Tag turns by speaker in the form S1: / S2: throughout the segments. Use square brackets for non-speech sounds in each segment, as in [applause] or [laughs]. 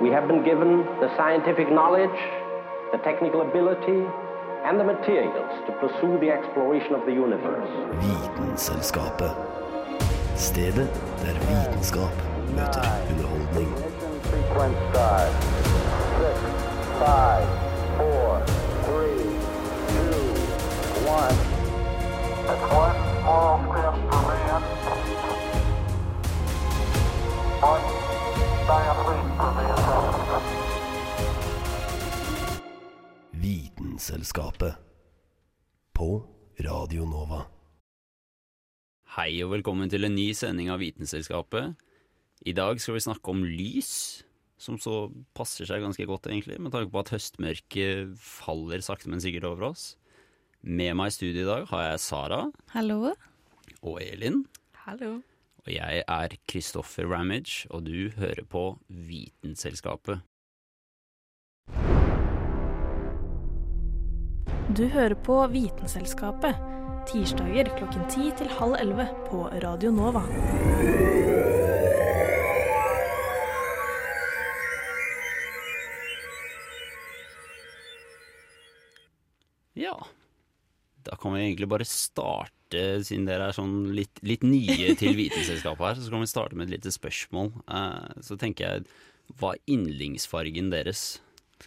S1: We have been given the scientific knowledge, the technical ability, and the materials to pursue the exploration of the universe.
S2: Vitenselskapet. Stedet der vitenskap møter underholdning.
S3: Ignition sequence start. Six, five, four, three, two, one. It's one small step for man. One giant
S2: Vitenselskapet. På Radio Nova.
S4: Hei og velkommen til en ny sending av Vitenselskapet. I dag skal vi snakke om lys, som så passer seg ganske godt, egentlig, med tanke på at høstmørket faller sakte, men sikkert over oss. Med meg i studio i dag har jeg Sara
S5: Hallo.
S4: og Elin.
S5: Hallo.
S4: Og jeg er Kristoffer Ramage, og du hører på Vitenselskapet.
S6: Du hører på Vitenselskapet. Tirsdager klokken ti til halv 11 på Radio Nova.
S4: Ja, da kan vi egentlig bare starte, siden dere er sånn litt, litt nye til [laughs] Vitenselskapet her, så kan vi starte med et lite spørsmål. Eh, så tenker jeg, hva er yndlingsfargen deres?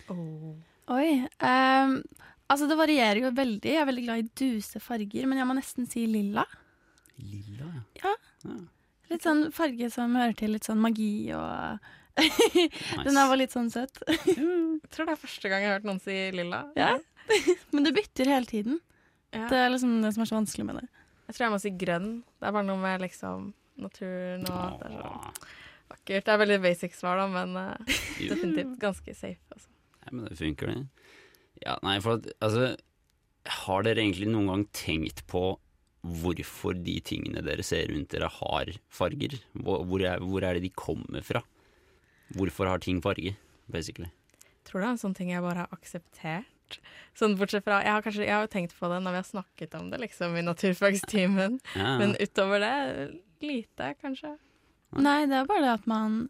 S5: Oi. ehm, altså, det varierer jo veldig. Jeg er veldig glad i duse farger, men jeg må nesten si lilla.
S4: Lilla, ja. ja.
S5: Litt sånn farge som hører til litt sånn magi og [laughs] Den her var litt sånn søt. [laughs] [laughs]
S7: Jeg tror det er første gang jeg har hørt noen si lilla.
S5: Ja. Men det bytter hele tiden.
S7: Ja.
S5: Det er liksom det som er så vanskelig med det.
S7: Jeg tror jeg må si grønn. Det er bare noe med liksom naturen og at det er så vakkert. Det er veldig basic svar, da, men
S4: uh,
S7: definitivt ganske safe. Altså.
S4: Nei, men det funker, det. Ja, nei, for at, altså Har dere egentlig noen gang tenkt på hvorfor de tingene dere ser rundt dere, har farger? Hvor, hvor, er, hvor er det de kommer fra? Hvorfor har ting farge, basically?
S7: Tror det er en sånn ting jeg bare har akseptert. Sånn bortsett fra Jeg har kanskje jeg har jo tenkt på det når vi har snakket om det liksom i naturfagstimen,
S4: Ja,
S7: men utover det lite, kanskje.
S5: Nei, det er bare det at man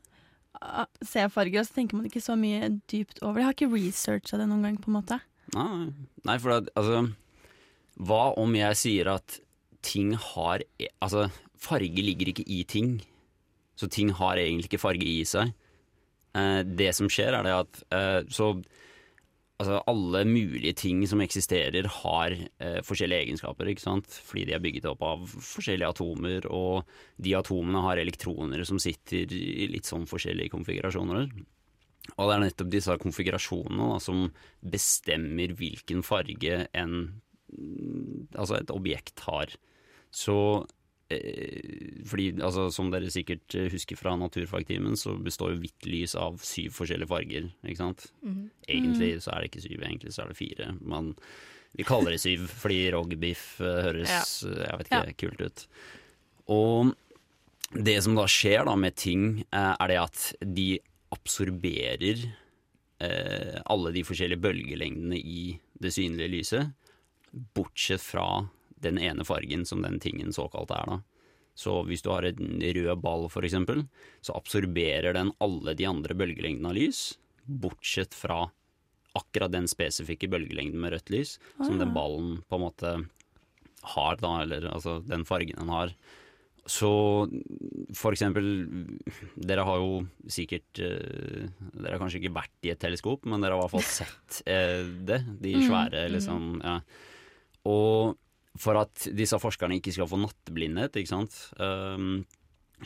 S5: ser farger, og så tenker man ikke så mye dypt over det. Jeg har ikke researcha det noen gang, på en måte.
S4: Nei, nei, for det, altså Hva om jeg sier at ting har e- Altså, farge ligger ikke i ting. Så ting har egentlig ikke farge i seg. Eh, det som skjer, er det at eh, Så altså, alle mulige ting som eksisterer, har eh, forskjellige egenskaper, ikke sant? Fordi de er bygget opp av forskjellige atomer, og de atomene har elektroner som sitter i litt sånn forskjellige konfigurasjoner. Og det er nettopp disse konfigurasjonene da, som bestemmer hvilken farge en altså et objekt har. Så fordi, altså, som dere sikkert eh, husker fra naturfagtimen, så består jo hvitt lys av syv forskjellige farger. Ikke sant? Egentlig så er det ikke syv, egentlig så er det fire. Men vi kaller det syv fordi rogbiff eh, høres
S7: Ja.
S4: eh, jeg vet ikke, kult ut. Og det som da skjer da med ting, eh, er det at de absorberer eh, alle de forskjellige bølgelengdene i det synlige lyset, bortsett fra den ene fargen som den tingen såkalt er. da. Så hvis du har en rød ball for eksempel, så absorberer den alle de andre bølgelengdene av lys, bortsett fra akkurat den spesifikke bølgelengden med rødt lys, som den ballen på en måte har, da, eller altså den fargen den har. Så for eksempel Dere har jo sikkert eh, Dere har kanskje ikke vært i et teleskop, men dere har i hvert fall [laughs] sett eh, det. De svære, liksom. Ja. Og for at disse forskerne ikke skal få nattblindhet, ikke sant, um,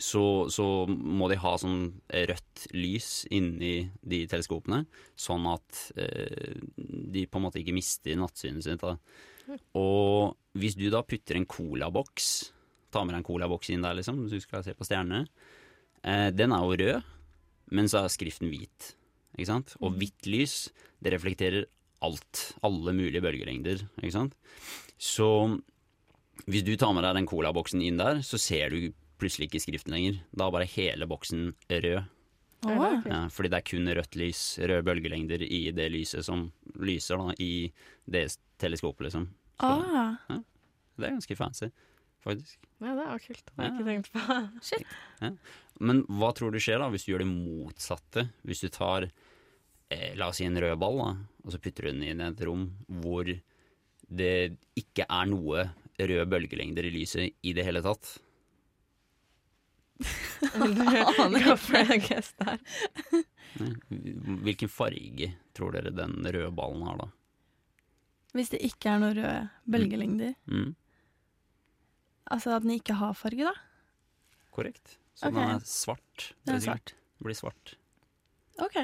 S4: så, så må de ha sånn rødt lys inni de teleskopene, sånn at uh, de på en måte ikke mister nattsynet sitt. Da. Og hvis du da putter en colaboks, tar med deg en colaboks inn der, liksom, hvis du skal se på stjernene, uh, den er jo rød, men så er skriften hvit. Ikke sant? Og hvitt lys, det reflekterer alt. Alle mulige bølgelengder. Ikke sant? Så hvis du tar med deg den colaboksen inn der, så ser du plutselig ikke skriften lenger. Da er bare hele boksen rød.
S5: Åh.
S4: Ja, fordi det er kun rødt lys, røde bølgelengder i det lyset som lyser da, i det teleskopet, liksom. Så
S5: Ah.
S4: det er ganske fancy. faktisk.
S7: Ja, det var kult. Det har jeg
S4: Ja.
S7: ikke tenkt på. [laughs]
S4: Men hva tror du skjer da hvis du gjør det motsatte? Hvis du tar eh, la oss si en rød ball, da, og så putter du den inn i et rom hvor det ikke er noe røde bølgelengder i lyset i det hele tatt. [laughs] Hvilken farge tror dere den røde ballen har da?
S5: Hvis det ikke er noen røde bølgelengder.
S4: Mm,
S5: Altså at den ikke har farge, da.
S4: korrekt. Så
S5: okay.
S4: den er svart.
S5: Den er svart.
S4: blir svart.
S5: OK.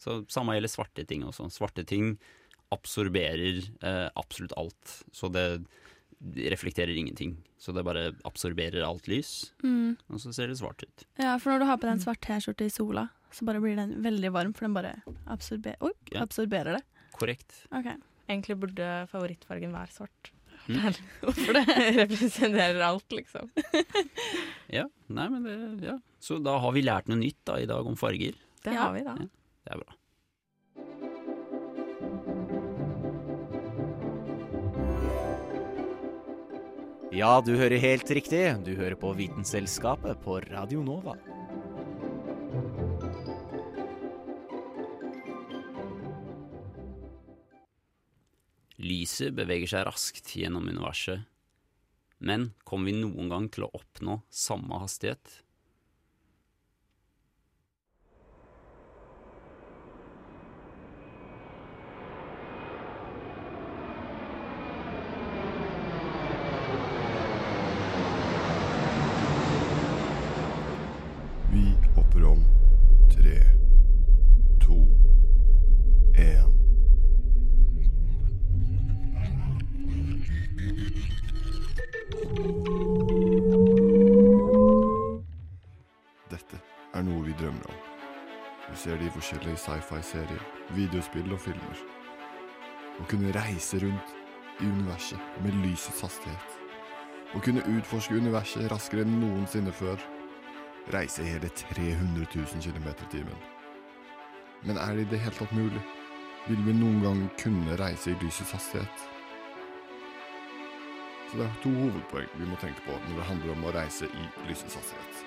S4: Så samme gjelder svarte ting også. Svarte ting absorberer eh, absolutt alt. Så det reflekterer ingenting. Så det bare absorberer alt lys,
S5: Mm.
S4: og så ser det svart ut.
S5: Ja, for når du har på deg en svart T-skjorte i sola, så bare blir den veldig varm, for den bare absorber oh,
S4: Ja.
S5: absorberer det.
S4: Korrekt.
S5: OK.
S7: Egentlig burde favorittfargen være svart.
S4: Mm. [laughs]
S7: Hvorfor det? [laughs] Representerer alt, liksom. [laughs]
S4: Ja, nei, men det, ja. Så da har vi lært noe nytt da i dag om farger.
S7: Det
S5: Ja.
S7: har vi, da.
S4: Ja. Det er bra.
S8: Ja, du hører helt riktig. Du hører på Vitenselskapet på Radio Nova.
S4: Lyset beveger seg raskt gjennom universet. Men kommer vi noen gang til å oppnå samme hastighet?
S2: I sci-fi-serier, videospill og filmer. Å kunne reise rundt i universet med lysets hastighet. Å kunne utforske universet raskere enn noensinne før reise hele 300 000 km i timen. Men er det i det hele tatt mulig? Vil vi noen gang kunne reise i lysets hastighet? Så det er to hovedpoeng vi må tenke på når det handler om å reise i lysets hastighet.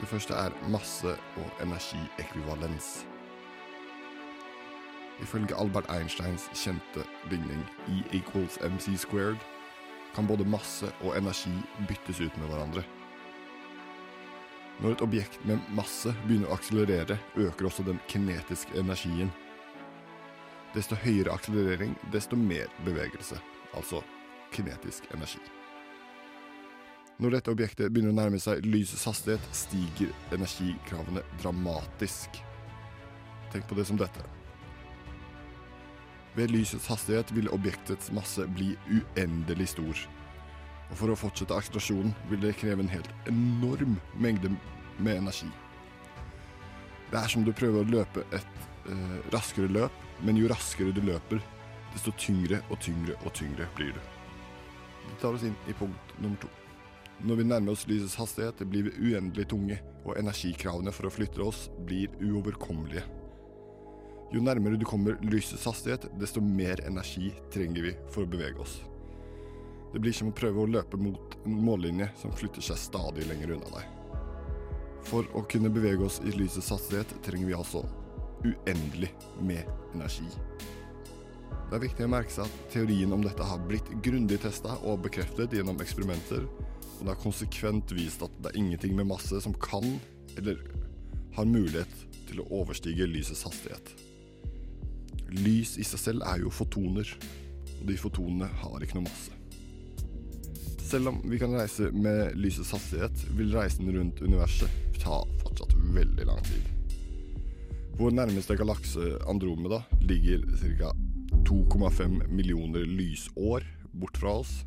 S2: Det første er masse- og energiekvivalens. Ifølge Albert Einsteins kjente bygning E equals mc squared kan både masse og energi byttes ut med hverandre. Når et objekt med masse begynner å akselerere, øker også den kinetiske energien. Desto høyere akselerering, desto mer bevegelse, altså kinetisk energi. Når dette objektet begynner å nærme seg lysets hastighet, stiger energikravene dramatisk. Tenk på det som dette. Ved lysets hastighet vil objektets masse bli uendelig stor. Og for å fortsette akselerasjonen vil det kreve en helt enorm mengde med energi. Det er som du prøver å løpe et eh, raskere løp, men jo raskere du løper, desto tyngre og tyngre og tyngre blir du. Det tar oss inn i punkt nummer to. Når vi nærmer oss lysets hastighet, blir vi uendelig tunge, og energikravene for å flytte oss blir uoverkommelige. Jo nærmere du kommer lysets hastighet, desto mer energi trenger vi for å bevege oss. Det blir som å prøve å løpe mot en mållinje som flytter seg stadig lenger unna deg. For å kunne bevege oss i lysets hastighet trenger vi altså uendelig med energi. Det er viktig å merke seg at teorien om dette har blitt grundig testa og bekreftet gjennom eksperimenter, og det har konsekvent vist at det er ingenting med masse som kan, eller har mulighet til å overstige lysets hastighet. Lys i seg selv er jo fotoner, og de fotonene har ikke noe masse. Selv om vi kan reise med lysets hastighet, vil reisen rundt universet ta fortsatt veldig lang tid. Vår nærmeste galakse, Andromeda, ligger ca. 2,5 millioner lysår bort fra oss.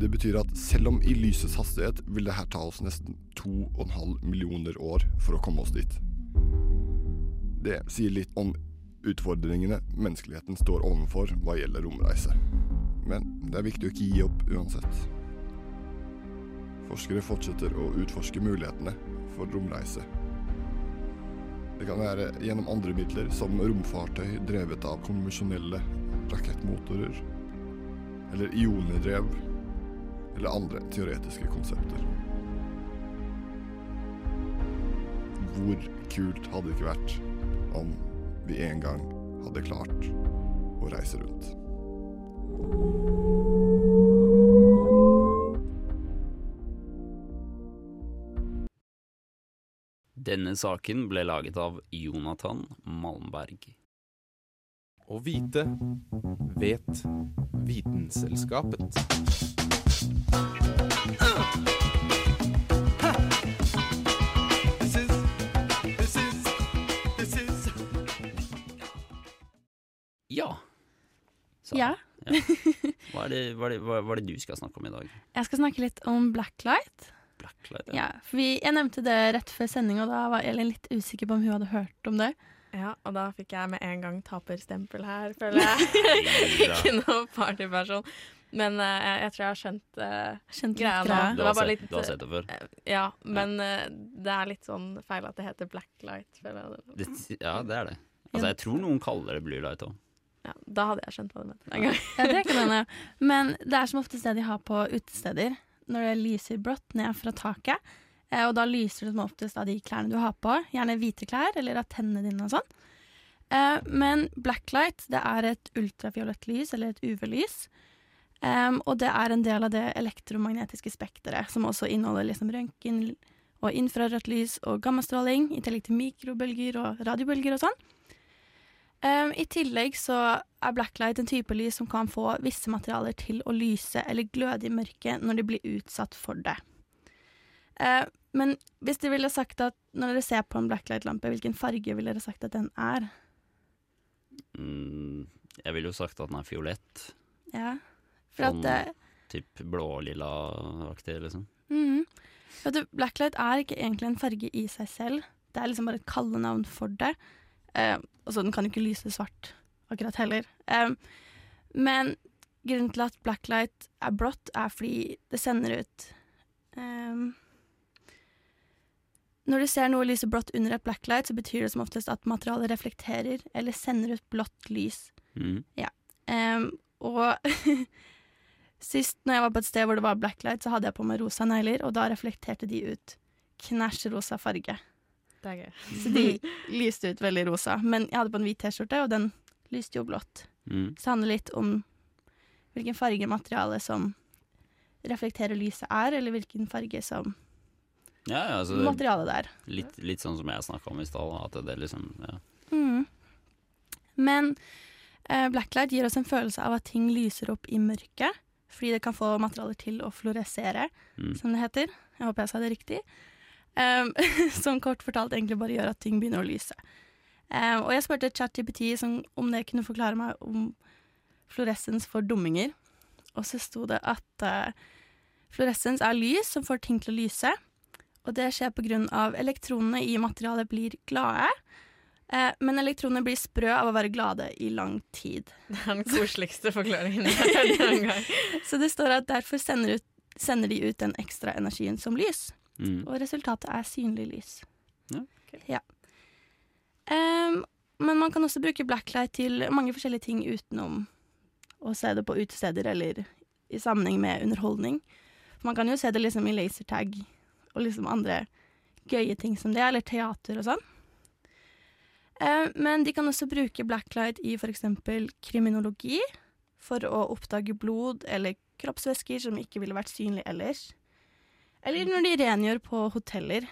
S2: Det betyr at selv om i lysets hastighet vil det her ta oss nesten 2,5 millioner år for å komme oss dit. Det sier litt om utfordringene menneskeligheten står overfor hva gjelder romreise. Men det er viktig å ikke gi opp uansett. Forskere fortsetter å utforske mulighetene for romreise. Det kan være gjennom andre midler, som romfartøy drevet av konvensjonelle rakettmotorer. eller ionedrev, eller andre teoretiske konsepter. Hvor kult hadde det ikke vært om vi en gang hadde klart å reise rundt?
S4: Denne saken ble laget av Jonathan Malmberg.
S9: Å vite vet Vitenselskapet.
S4: Ja. Så,
S5: Ja. [laughs]
S4: Hva, er det, hva, er det, hva, hva er det du skal snakke om i dag?
S5: Jeg skal snakke litt om blacklight.
S4: Blacklight?
S5: Ja, ja vi, jeg nevnte det rett før sending, og da var Elin litt usikker på om hun hadde hørt om det.
S7: Ja, og da fikk jeg med en gang taperstempel her, føler jeg. [laughs] Ikke noe partyperson. Men uh, jeg, jeg tror jeg har skjønt uh,
S5: Skjønt
S7: greia nå.
S4: Du har, sett,
S7: litt
S4: du har sett det før?
S7: Uh, Ja, men det er litt sånn feil at det heter blacklight, føler jeg.
S4: Det, ja, det er det. Altså, jeg tror noen kaller det blue light òg.
S7: Ja, da hadde jeg skjønt hva du mente en gang.
S5: Ja, det kan [laughs] hende. Men det er som oftest det de har på utesteder, når det lyser blått ned fra taket. Eh, og da lyser det som oftest av de klærne du har på, gjerne hvite klær eller av tennene dine og sånn. Eh, men blacklight, det er et ultrafiolett lys, eller et UV-lys. Og det er en del av det elektromagnetiske spekteret, som også inneholder liksom røntgen og infrarødt lys og gammastråling, i tillegg til mikrobølger og radiobølger og sånn. Um, I tillegg så er blacklight en type lys som kan få visse materialer til å lyse eller gløde i mørket når de blir utsatt for det. Uh, men hvis dere ville sagt at når dere ser på en blacklight-lampe, hvilken farge ville dere sagt at den er?
S4: Mm, jeg ville jo sagt at den er fiolett.
S5: Ja. For at
S4: Sånn
S5: det,
S4: typ blå-lilla-aktig, liksom.
S5: Mm. For at blacklight er ikke egentlig en farge i seg selv. Det er liksom bare et kallenavn for det. Eh, og så den kan jo ikke lyse svart akkurat heller. Eh, men grunnen til at blacklight er blått, er fordi det sender ut eh, Når du ser noe lyse blått under et blacklight, så betyr det som oftest at materialet reflekterer eller sender ut blått lys.
S4: Mm.
S5: Em, og [laughs] sist når jeg var på et sted hvor det var blacklight, så hadde jeg på meg rosa negler, og da reflekterte de ut knæsj rosa farge.
S7: Det er gøy. [laughs]
S5: Så de lyste ut veldig rosa. Men jeg hadde på en hvit T-skjorte, og den lyste jo blått.
S4: Mm.
S5: Så det handler litt om hvilken farge materialet som reflekterer lyset er, eller hvilken farge som
S4: Ja, ja, altså,
S5: materialet det er.
S4: litt, litt sånn som jeg snakka om i stad, at det liksom ja.
S5: Mm. Men eh, blacklight gir oss en følelse av at ting lyser opp i mørket, fordi det kan få materialer til å fluoresere,
S4: Mm.
S5: som det heter. Jeg håper jeg sa det riktig. Um, [laughs] som kort fortalt egentlig bare gjør at ting begynner å lyse. Um, og jeg spurte ChatGPT som- om det kunne forklare meg om fluorescens for dumminger. Og så sto det at uh, fluorescens er lys som får ting til å lyse. Og det skjer av elektronene i materialet blir glade. Eh, men elektronene blir sprø av å være glade i lang tid.
S7: Det er den koseligste forklaringen [laughs] jeg har hørt noen gang.
S5: Så det står at derfor sender, ut, sender de ut den ekstra energien som lys.
S4: Mm.
S5: Og resultatet er synlig lys.
S4: Ja.
S5: Ja. Um, men man kan også bruke blacklight til mange forskjellige ting utenom å se det på utesteder eller i sammenheng med underholdning. Man kan jo se det liksom i lasertag og liksom andre gøye ting som det, eller teater og sånn. Eh, men de kan også bruke blacklight i f.eks. kriminologi for å oppdage blod eller kroppsvæsker som ikke ville vært synlig ellers. Eller når de rengjør på hoteller,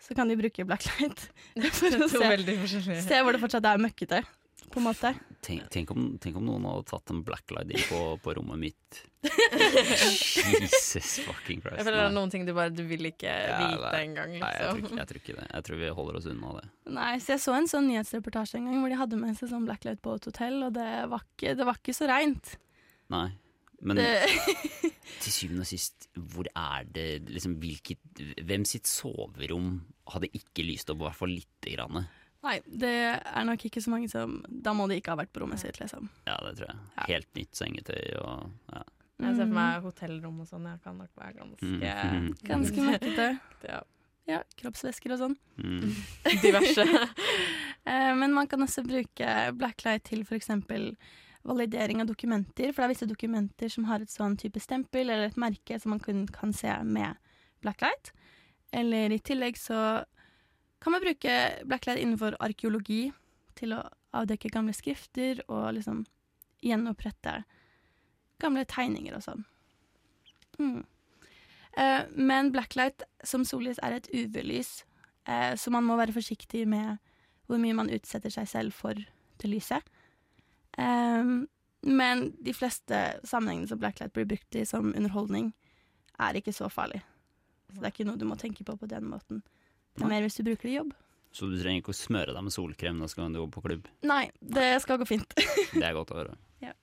S5: så kan de bruke blacklight [laughs] [laughs] for å se, se hvor det fortsatt er møkkete, på en måte.
S4: Tenk, tenk, om, tenk om noen hadde tatt en blacklight inn på, på rommet mitt. [laughs] Jesus fucking Christ.
S7: Jeg føler det er noen ting du bare du vil ikke vite
S4: ja,
S7: engang.
S4: Nei, jeg tror,
S7: Liksom.
S4: ikke, jeg tror ikke det. Jeg tror vi holder oss unna det.
S5: Nei, så jeg så en sånn nyhetsreportasje en gang hvor de hadde med seg sånn blacklight på et hotell, og det var ikke, det var ikke så reint.
S4: Nei. Men [laughs] til syvende og sist, hvor er det liksom hvilket Hvem sitt soverom hadde ikke lyst opp, i hvert fall lite grann?
S5: nei, det er nok ikke så mange som Da må de ikke ha vært på rommet sitt, liksom.
S4: Ja, det tror jeg.
S5: Ja.
S4: Helt nytt sengetøy og ja.
S7: Jeg ser for
S5: Mm.
S7: meg hotellrom og sånn. Jeg kan nok være ganske
S4: Mm. [laughs]
S5: Ganske møkkete. [laughs]
S7: ja,
S5: Ja, kroppsvæsker og sånn.
S4: Mm.
S7: diverse.
S5: Eh, men man kan også bruke blacklight til f.eks. validering av dokumenter, for det er visse dokumenter som har et sånn type stempel eller et merke som man kun kan se med blacklight. Eller i tillegg så kan man bruke blacklight innenfor arkeologi til å avdekke gamle skrifter og liksom gjenopprette gamle tegninger og sånn. Mm. Eh, men blacklight som sollys er et UV-lys, eh, så man må være forsiktig med hvor mye man utsetter seg selv for til lyset. Eh, men de fleste sammenhengene som blacklight blir brukt i som underholdning, er ikke så farlig. Så det er ikke noe du må tenke på på den måten. Det er mer hvis du bruker det i jobb.
S4: Så du trenger ikke å smøre deg med solkrem når du gå på klubb?
S5: Nei, det skal gå fint. [laughs]
S4: det er godt å høre.
S5: Ja.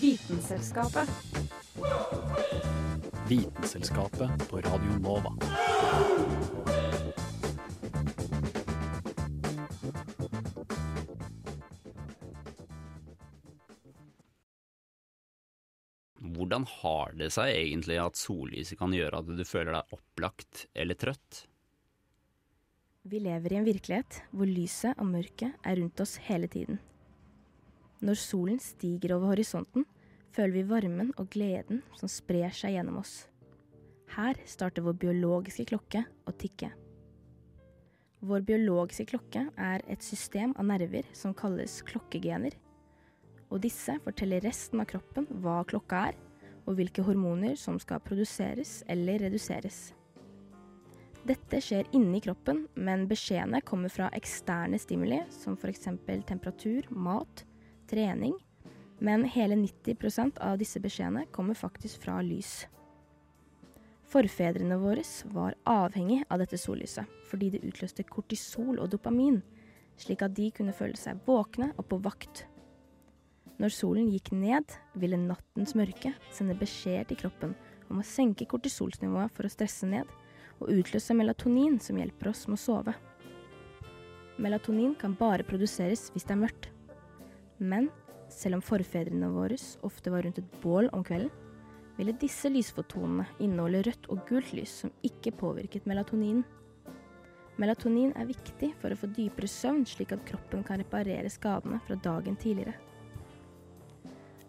S6: Vitenselskapet.
S8: Vitenselskapet på Radio Nova.
S4: Hvordan har det seg egentlig at sollyset kan gjøre at du føler deg opplagt eller trøtt?
S10: Vi lever i en virkelighet hvor lyset og mørket er rundt oss hele tiden. Når solen stiger over horisonten, føler vi varmen og gleden som sprer seg gjennom oss. Her starter vår biologiske klokke å tikke. Vår biologiske klokke er et system av nerver som kalles klokkegener. Og disse forteller resten av kroppen hva klokka er, og hvilke hormoner som skal produseres eller reduseres. Dette skjer inni kroppen, men beskjedene kommer fra eksterne stimuli, som f.eks. temperatur, mat, trening, men hele 90% av disse beskjedene kommer faktisk fra lys. Forfedrene våre var avhengig av dette sollyset, fordi det utløste kortisol og dopamin, slik at de kunne føle seg våkne og på vakt. Når solen gikk ned, ville nattens mørke sende beskjed til kroppen om å senke kortisolsnivået for å stresse ned, og utløse melatonin som hjelper oss med å sove. Melatonin kan bare produseres hvis det er mørkt. Men selv om forfedrene våre ofte var rundt et bål om kvelden, ville disse lysfotonene inneholde rødt og gult lys som ikke påvirket melatoninen. Melatonin er viktig for å få dypere søvn, slik at kroppen kan reparere skadene fra dagen tidligere.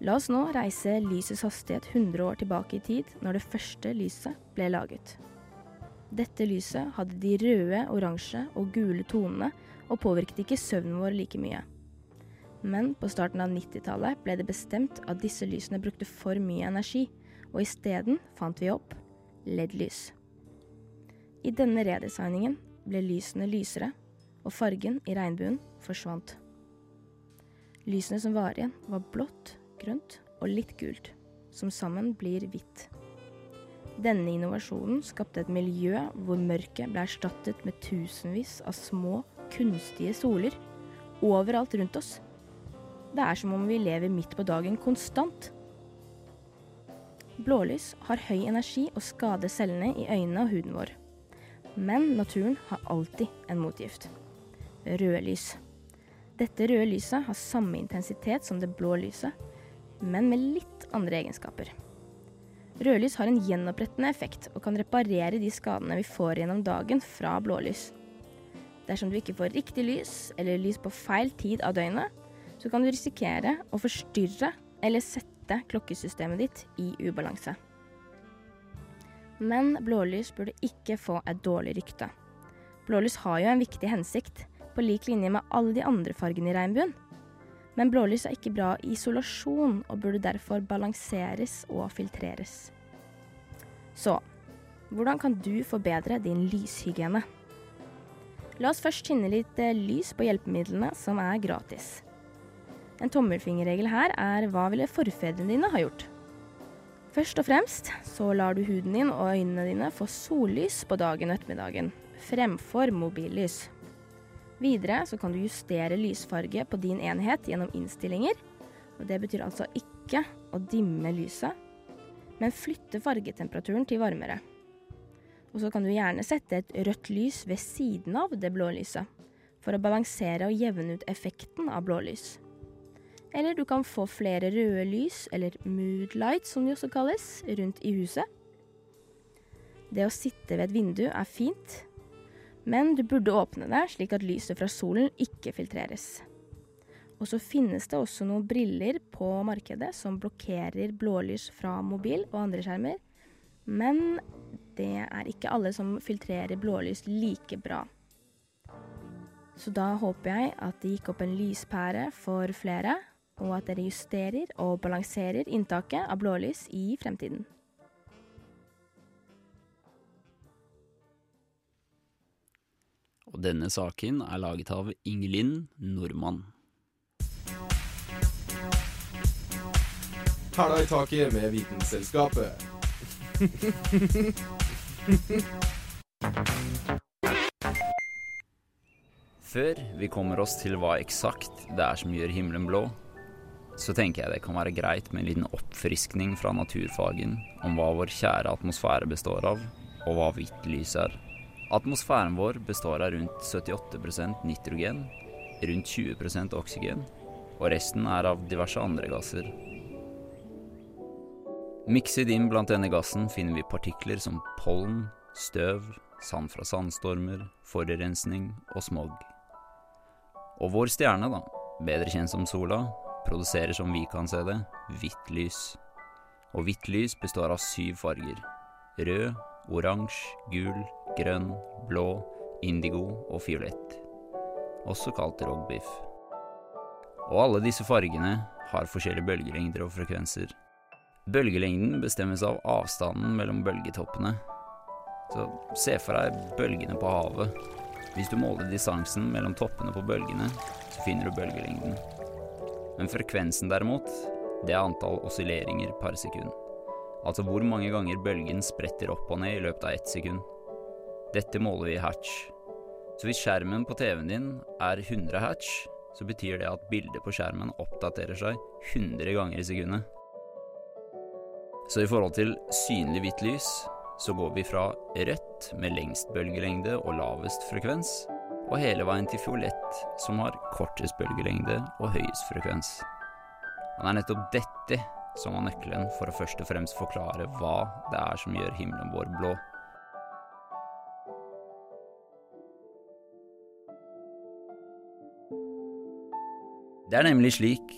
S10: La oss nå reise lysets hastighet 100 år tilbake i tid, når det første lyset ble laget. Dette lyset hadde de røde, oransje og gule tonene og påvirket ikke søvnen vår like mye. Men på starten av 90-tallet ble det bestemt at disse lysene brukte for mye energi, og isteden fant vi opp LED-lys. I denne redesigningen ble lysene lysere, og fargen i regnbuen forsvant. Lysene som var igjen, var blått, grønt og litt gult, som sammen blir hvitt. Denne innovasjonen skapte et miljø hvor mørket ble erstattet med tusenvis av små, kunstige soler overalt rundt oss. Det er som om vi lever midt på dagen konstant. Blålys har høy energi og skader cellene i øynene og huden vår. Men naturen har alltid en motgift. Rødlys. Dette røde lyset har samme intensitet som det blå lyset, men med litt andre egenskaper. Rødlys har en gjenopprettende effekt og kan reparere de skadene vi får gjennom dagen fra blålys. Dersom du ikke får riktig lys, eller lys på feil tid av døgnet, så kan du risikere å forstyrre eller sette klokkesystemet ditt i ubalanse. Men blålys burde ikke få et dårlig rykte. Blålys har jo en viktig hensikt, på lik linje med alle de andre fargene i regnbuen. Men blålys er ikke bra i isolasjon, og burde derfor balanseres og filtreres. Så hvordan kan du forbedre din lyshygiene? La oss først finne litt eh, lys på hjelpemidlene som er gratis. En tommelfingerregel her er hva ville forfedrene dine ha gjort? Først og fremst så lar du huden din og øynene dine få sollys på dagen og ettermiddagen, fremfor mobillys. Videre så kan du justere lysfarge på din enhet gjennom innstillinger. og Det betyr altså ikke å dimme lyset, men flytte fargetemperaturen til varmere. Og så kan du gjerne sette et rødt lys ved siden av det blå lyset, for å balansere og jevne ut effekten av blålys. Eller du kan få flere røde lys, eller mood light som de også kalles, rundt i huset. Det å sitte ved et vindu er fint, men du burde åpne det slik at lyset fra solen ikke filtreres. Og så finnes det også noen briller på markedet som blokkerer blålys fra mobil og andre skjermer. Men det er ikke alle som filtrerer blålys like bra. Så da håper jeg at det gikk opp en lyspære for flere, og at dere justerer og balanserer inntaket av blålys i fremtiden.
S4: Og denne saken er laget av Ingelin Nordmann.
S9: Hæla i taket med Vitenselskapet.
S4: Før vi kommer oss til hva eksakt det er som gjør himmelen blå, så tenker jeg det kan være greit med en liten oppfriskning fra naturfagen om hva vår kjære atmosfære består av, og hva hvitt lys er. Atmosfæren vår består av rundt 78% nitrogen, rundt 20% oksygen, og resten er av diverse andre gasser. Mikset inn blant denne gassen finner vi partikler som pollen, støv, sand fra sandstormer, forurensning og smog. Og vår stjerne, da, bedre kjent som sola, produserer som vi kan se det, hvitt lys. Og hvitt lys består av syv farger. Rød, oransje, gul, grønn, blå, indigo og fiolett. Også kalt rogbiff. Og alle disse fargene har forskjellige bølgelengder og frekvenser. Bølgelengden bestemmes av avstanden mellom bølgetoppene. Så se for deg bølgene på havet. Hvis du måler distansen mellom toppene på bølgene, så finner du bølgelengden. Men frekvensen derimot, det er antall oscilleringer per sekund. Altså hvor mange ganger bølgen spretter opp og ned i løpet av ett sekund. Dette måler vi i hatch. Så hvis skjermen på TV-en din er 100 hatch, så betyr det at bildet på skjermen oppdaterer seg 100 ganger i sekundet. Så i forhold til synlig hvitt lys, så går vi fra rødt med lengst bølgelengde og lavest frekvens, og hele veien til fiolett, som har kortest bølgelengde og høyest frekvens. Og det er nettopp dette som var nøkkelen for å først og fremst forklare hva det er som gjør himmelen vår blå. Det er nemlig slik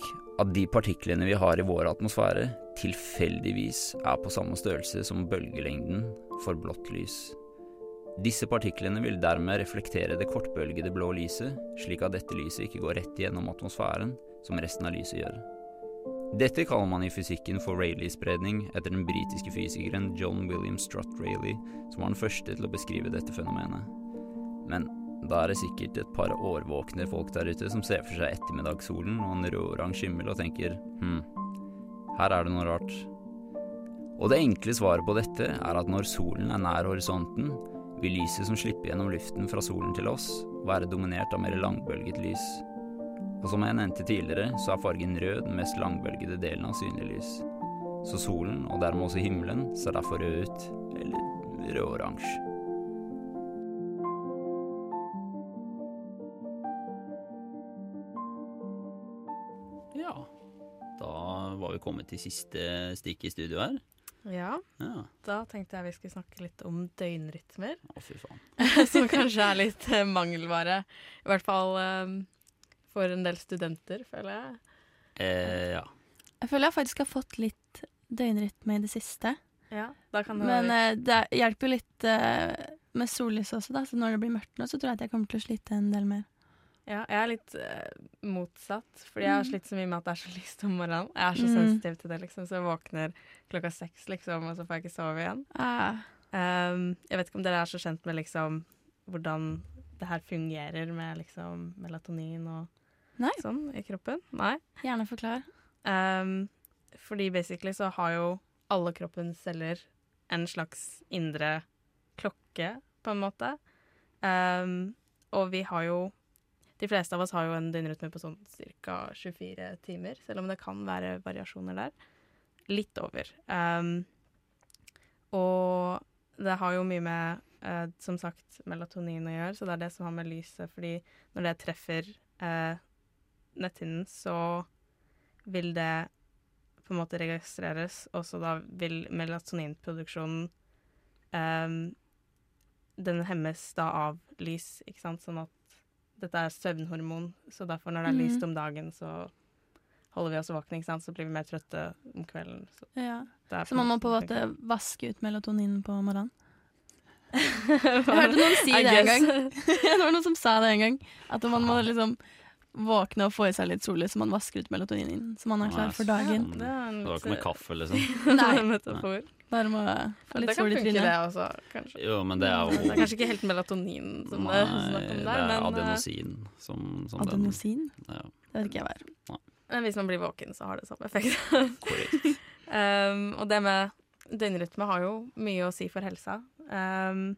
S4: at de partiklene vi har i vår atmosfære, tilfeldigvis er på samme størrelse som bølgelengden for blått lys. Disse partiklene vil dermed reflektere det kortbølgede blå lyset, slik at dette lyset ikke går rett gjennom atmosfæren, som resten av lyset gjør. Dette kaller man i fysikken for Rayleigh-spredning, etter den britiske fysikeren John William Strutt Rayleigh, som var den første til å beskrive dette fenomenet. Men da er det sikkert et par årvåkne folk der ute som ser for seg ettermiddagssolen og en rød-oransje himmel og tenker hm, her er det noe rart. Og det enkle svaret på dette er at når solen er nær horisonten, vil lyset som slipper gjennom luften fra solen til oss, være dominert av mer langbølget lys. Og som jeg nevnte tidligere, så er fargen rød den mest langbølgede delen av synlig lys. Så solen, og dermed også himmelen, ser derfor rød ut, eller rød-oransje. Var vi kommet til siste stikk i studio her.
S7: Ja.
S4: Ja.
S7: Da tenkte jeg vi skulle snakke litt om døgnrytmer.
S4: Å, fy faen. [laughs]
S7: Som kanskje er litt eh, mangelvare. I hvert fall um, for en del studenter, føler jeg.
S4: Eh, ja.
S5: Jeg føler jeg faktisk har fått litt døgnrytme i det siste.
S7: Ja, da kan det
S5: Men
S7: være
S5: eh, det hjelper jo litt uh, med sollys også, da. Så når det blir mørkt nå, så tror jeg at jeg kommer til å slite en del mer.
S7: Ja, jeg er litt uh, motsatt, fordi jeg har
S5: Mm.
S7: slitt så mye med at det er så lyst om morgenen. Jeg er så
S5: Mm.
S7: sensitiv til det, liksom, så jeg våkner klokka seks, liksom, og så får jeg ikke sove igjen.
S5: Ah.
S7: Um, jeg vet ikke om dere er så kjent med liksom hvordan det her fungerer med liksom melatonin og
S5: Nei.
S7: sånn i kroppen. Nei.
S5: Gjerne forklar.
S7: Um, fordi basically så har jo alle kroppens celler en slags indre klokke, på en måte. Um, og vi har jo De fleste av oss har jo en døgnrytme på sånn ca. 24 timer, selv om det kan være variasjoner der. Litt over. Um, og det har jo mye med, uh, som sagt, melatonin å gjøre, så det er det som har med lyset, fordi når det treffer uh, netthinnen, så vil det på en måte registreres, og så da vil melatoninproduksjonen um, Den hemmes da av lys, ikke sant, sånn at dette er søvnhormon, så derfor når det er
S5: Mhm.
S7: lyst om dagen, så holder vi oss våkne, ikke sant? så blir vi mer trøtte om kvelden. Så,
S5: Ja. Så man må på en måte vaske ut melatonin på morgenen? [laughs] Jeg hørte noen si det en gang. [laughs] det var noen som sa det en gang. At man må liksom våkne og få i seg litt sollys, så man vasker ut melatonin, så man er klar for dagen.
S7: det er en
S4: Det var ikke med kaffe, [laughs] liksom.
S5: Nei.
S7: metafor.
S5: Bare må få litt
S7: det kan
S5: sol i
S7: funke, det også, kanskje.
S4: Jo, men det er jo
S7: Det er kanskje ikke helt melatonin som det er snakk
S4: Nei,
S7: om
S4: det
S7: der,
S4: er
S7: men, eh,
S4: adenosin som, som
S5: Adenosin?
S4: Den, ja,
S5: Det vet ikke jeg hva er.
S7: men hvis man blir våken, så har det samme effekt. [laughs] um, og det med døgnrytme har jo mye å si for helsa. Um,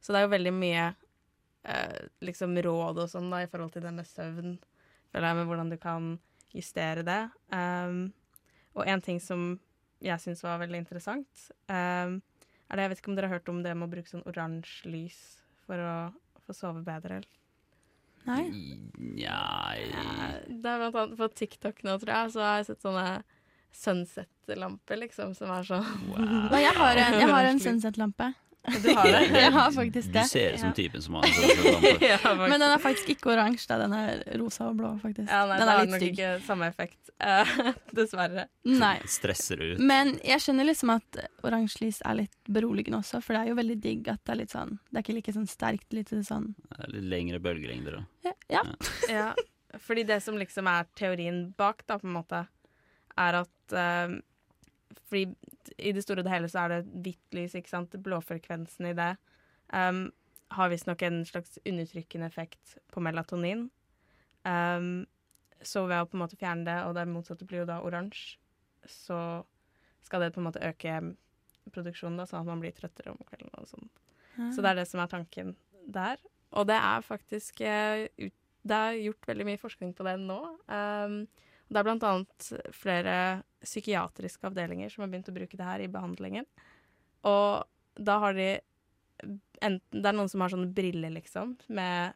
S7: så det er jo veldig mye uh, liksom råd og sånn da, i forhold til det med søvn, føler jeg, med hvordan du kan justere det. Um, og en ting som jeg syns var veldig interessant, um, er det Jeg vet ikke om dere har hørt om det med å bruke sånn oransje lys for å få sove bedre? eller?
S5: Nei.
S4: Nei
S7: Det er blant annet på TikTok nå, tror jeg, så har jeg sett sånne sunset-lamper, liksom, som er sånn
S5: Nei, [laughs] jeg har en, jeg har en Sunset-lampe.
S7: Du har det? [laughs]
S5: jeg har faktisk
S4: Du ser ut som
S5: Ja.
S4: typen som har en sånn lampe. [laughs]
S7: Ja.
S5: Men den er faktisk ikke oransje, da. den er rosa og blå, faktisk.
S7: Ja, nei,
S5: den
S7: det
S5: er
S7: har
S5: litt
S7: nok
S5: stygg.
S7: ikke samme effekt, uh, [laughs] dessverre.
S5: Nei.
S4: Stresser du ut?
S5: Men jeg skjønner liksom at oransje lys er litt beroligende også, for det er jo veldig digg at det er litt sånn Det er ikke like sånn sterkt, litt sånn
S4: Det Litt lengre bølgelengder og
S5: Ja. ja.
S7: Ja, fordi det som liksom er teorien bak, da, på en måte, er at eh, Fordi i det store og det hele så er det hvitt lys, ikke sant. Blåfrekvensen i det um, har visstnok en slags undertrykkende effekt på melatonin. Um, så ved å på en måte fjerne det, og det motsatte blir jo da oransje, så skal det på en måte øke produksjonen, da, sånn at man blir trøttere om kvelden og sånn. Så det er det som er tanken der. Og det er faktisk eh, Det er gjort veldig mye forskning på det nå. Um, det er blant annet flere psykiatriske avdelinger som har begynt å bruke det her i behandlingen. Og da har de enten Det er noen som har sånne briller, liksom, med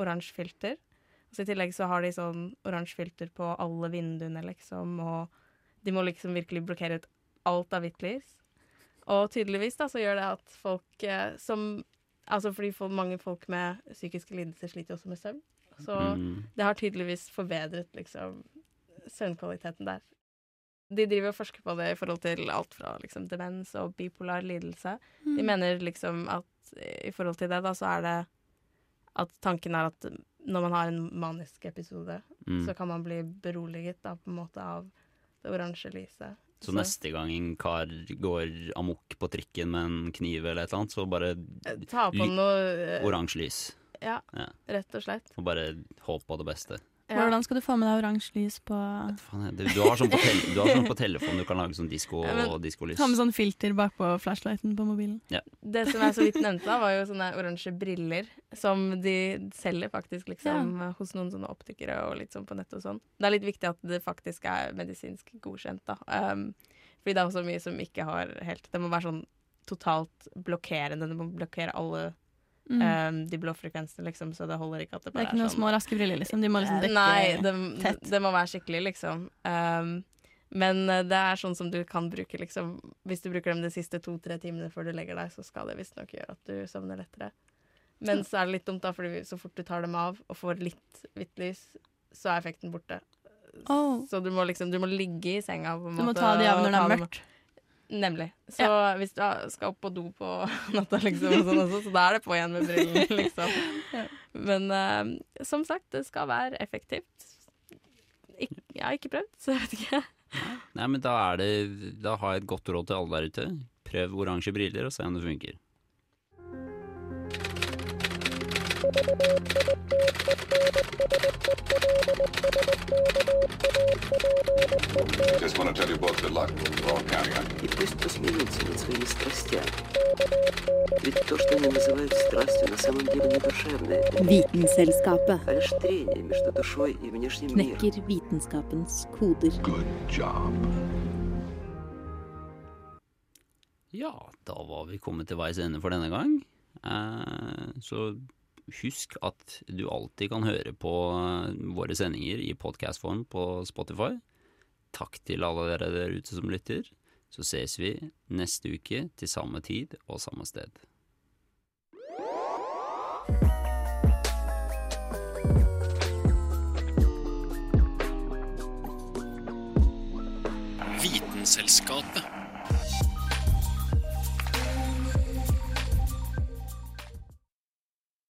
S7: oransje filter. Så I tillegg så har de sånn oransje filter på alle vinduene, liksom, og de må liksom virkelig blokkere ut alt av hvitt lys. Og tydeligvis da så gjør det at folk eh, som Altså fordi for mange folk med psykiske lidelser sliter jo også med søvn. Så
S4: Mm.
S7: det har tydeligvis forbedret liksom søvnkvaliteten der. De driver og forsker på det i forhold til alt fra liksom demens og bipolar lidelse. De
S5: Mm.
S7: mener liksom at i forhold til det, da, så er det at tanken er at når man har en manisk episode,
S4: Mm.
S7: så kan man bli beroliget da, på en måte av det oransje lyset.
S4: Så neste gang en kar går amok på trikken med en kniv eller et eller annet, så bare
S7: Ta på noe eh,
S4: oransje lys.
S7: Ja,
S4: Ja.
S7: rett og slett.
S4: Og bare håp på det beste.
S5: Hvordan skal du få med deg oransje lys på
S4: Faen, Du, du har sånn på, tel du sånn på telefonen du kan lage sånn disko
S7: Ja,
S4: og diskolys.
S5: Ta med sånn filter bakpå flashlighten på mobilen?
S4: Ja.
S7: Det som jeg så vidt nevnte, da, var jo sånne oransje briller som de selger faktisk liksom hos noen sånne optikere og litt sånn på nett og sånn. Det er litt viktig at det faktisk er medisinsk godkjent, da. Um, fordi det er også mye som ikke har helt Det må være sånn totalt blokkerende. Det må blokkere alle
S5: Mm.
S7: um, de blå frekvensene, liksom, så det holder ikke at det
S5: Det er
S7: bare
S5: ikke noen
S7: sånn
S5: små raske briller, liksom. De må liksom dekke
S7: Nei, det,
S5: tett.
S7: det må være skikkelig, liksom. Um, men eh, det er sånn som du kan bruke, liksom Hvis du bruker dem de siste to-tre timene før du legger deg, så skal det visstnok gjøre at du sovner lettere. Men så er det litt dumt, da, fordi så fort du tar dem av og får litt hvitt lys, så er effekten borte.
S5: Oh.
S7: Så du må liksom Du må ligge i senga, på en
S5: Du må
S7: måte.
S5: ta de av når det er mørkt.
S7: Nemlig. Så hvis du skal opp på do på [laughs] natta, liksom, og sånn også, så da er det på igjen med brillene, [laughs] liksom. Men uh, som sagt, det skal være effektivt. Ik jeg har ikke prøvd, så jeg vet ikke.
S4: Nei, men da er det Da har jeg et godt råd til alle der ute. Prøv oransje briller og se om det funker.
S11: Just want to tell you both good luck. We're all counting on you.
S12: И пусть посмеются над своими страстями. Ведь то, что они называют страстью, на самом деле не душевное.
S13: Vitenselskapet
S12: А лишь трение между душой и внешним миром.
S13: knekker vitenskapens koder.
S4: Ja, da var vi kommet til veis ende for denne gang. Eh, så husk at du alltid kan høre på eh, våre sendinger i podkastform på Spotify. Takk til alle dere der ute som lytter. Så ses vi neste uke til samme tid og samme sted.
S14: Vitenselskapet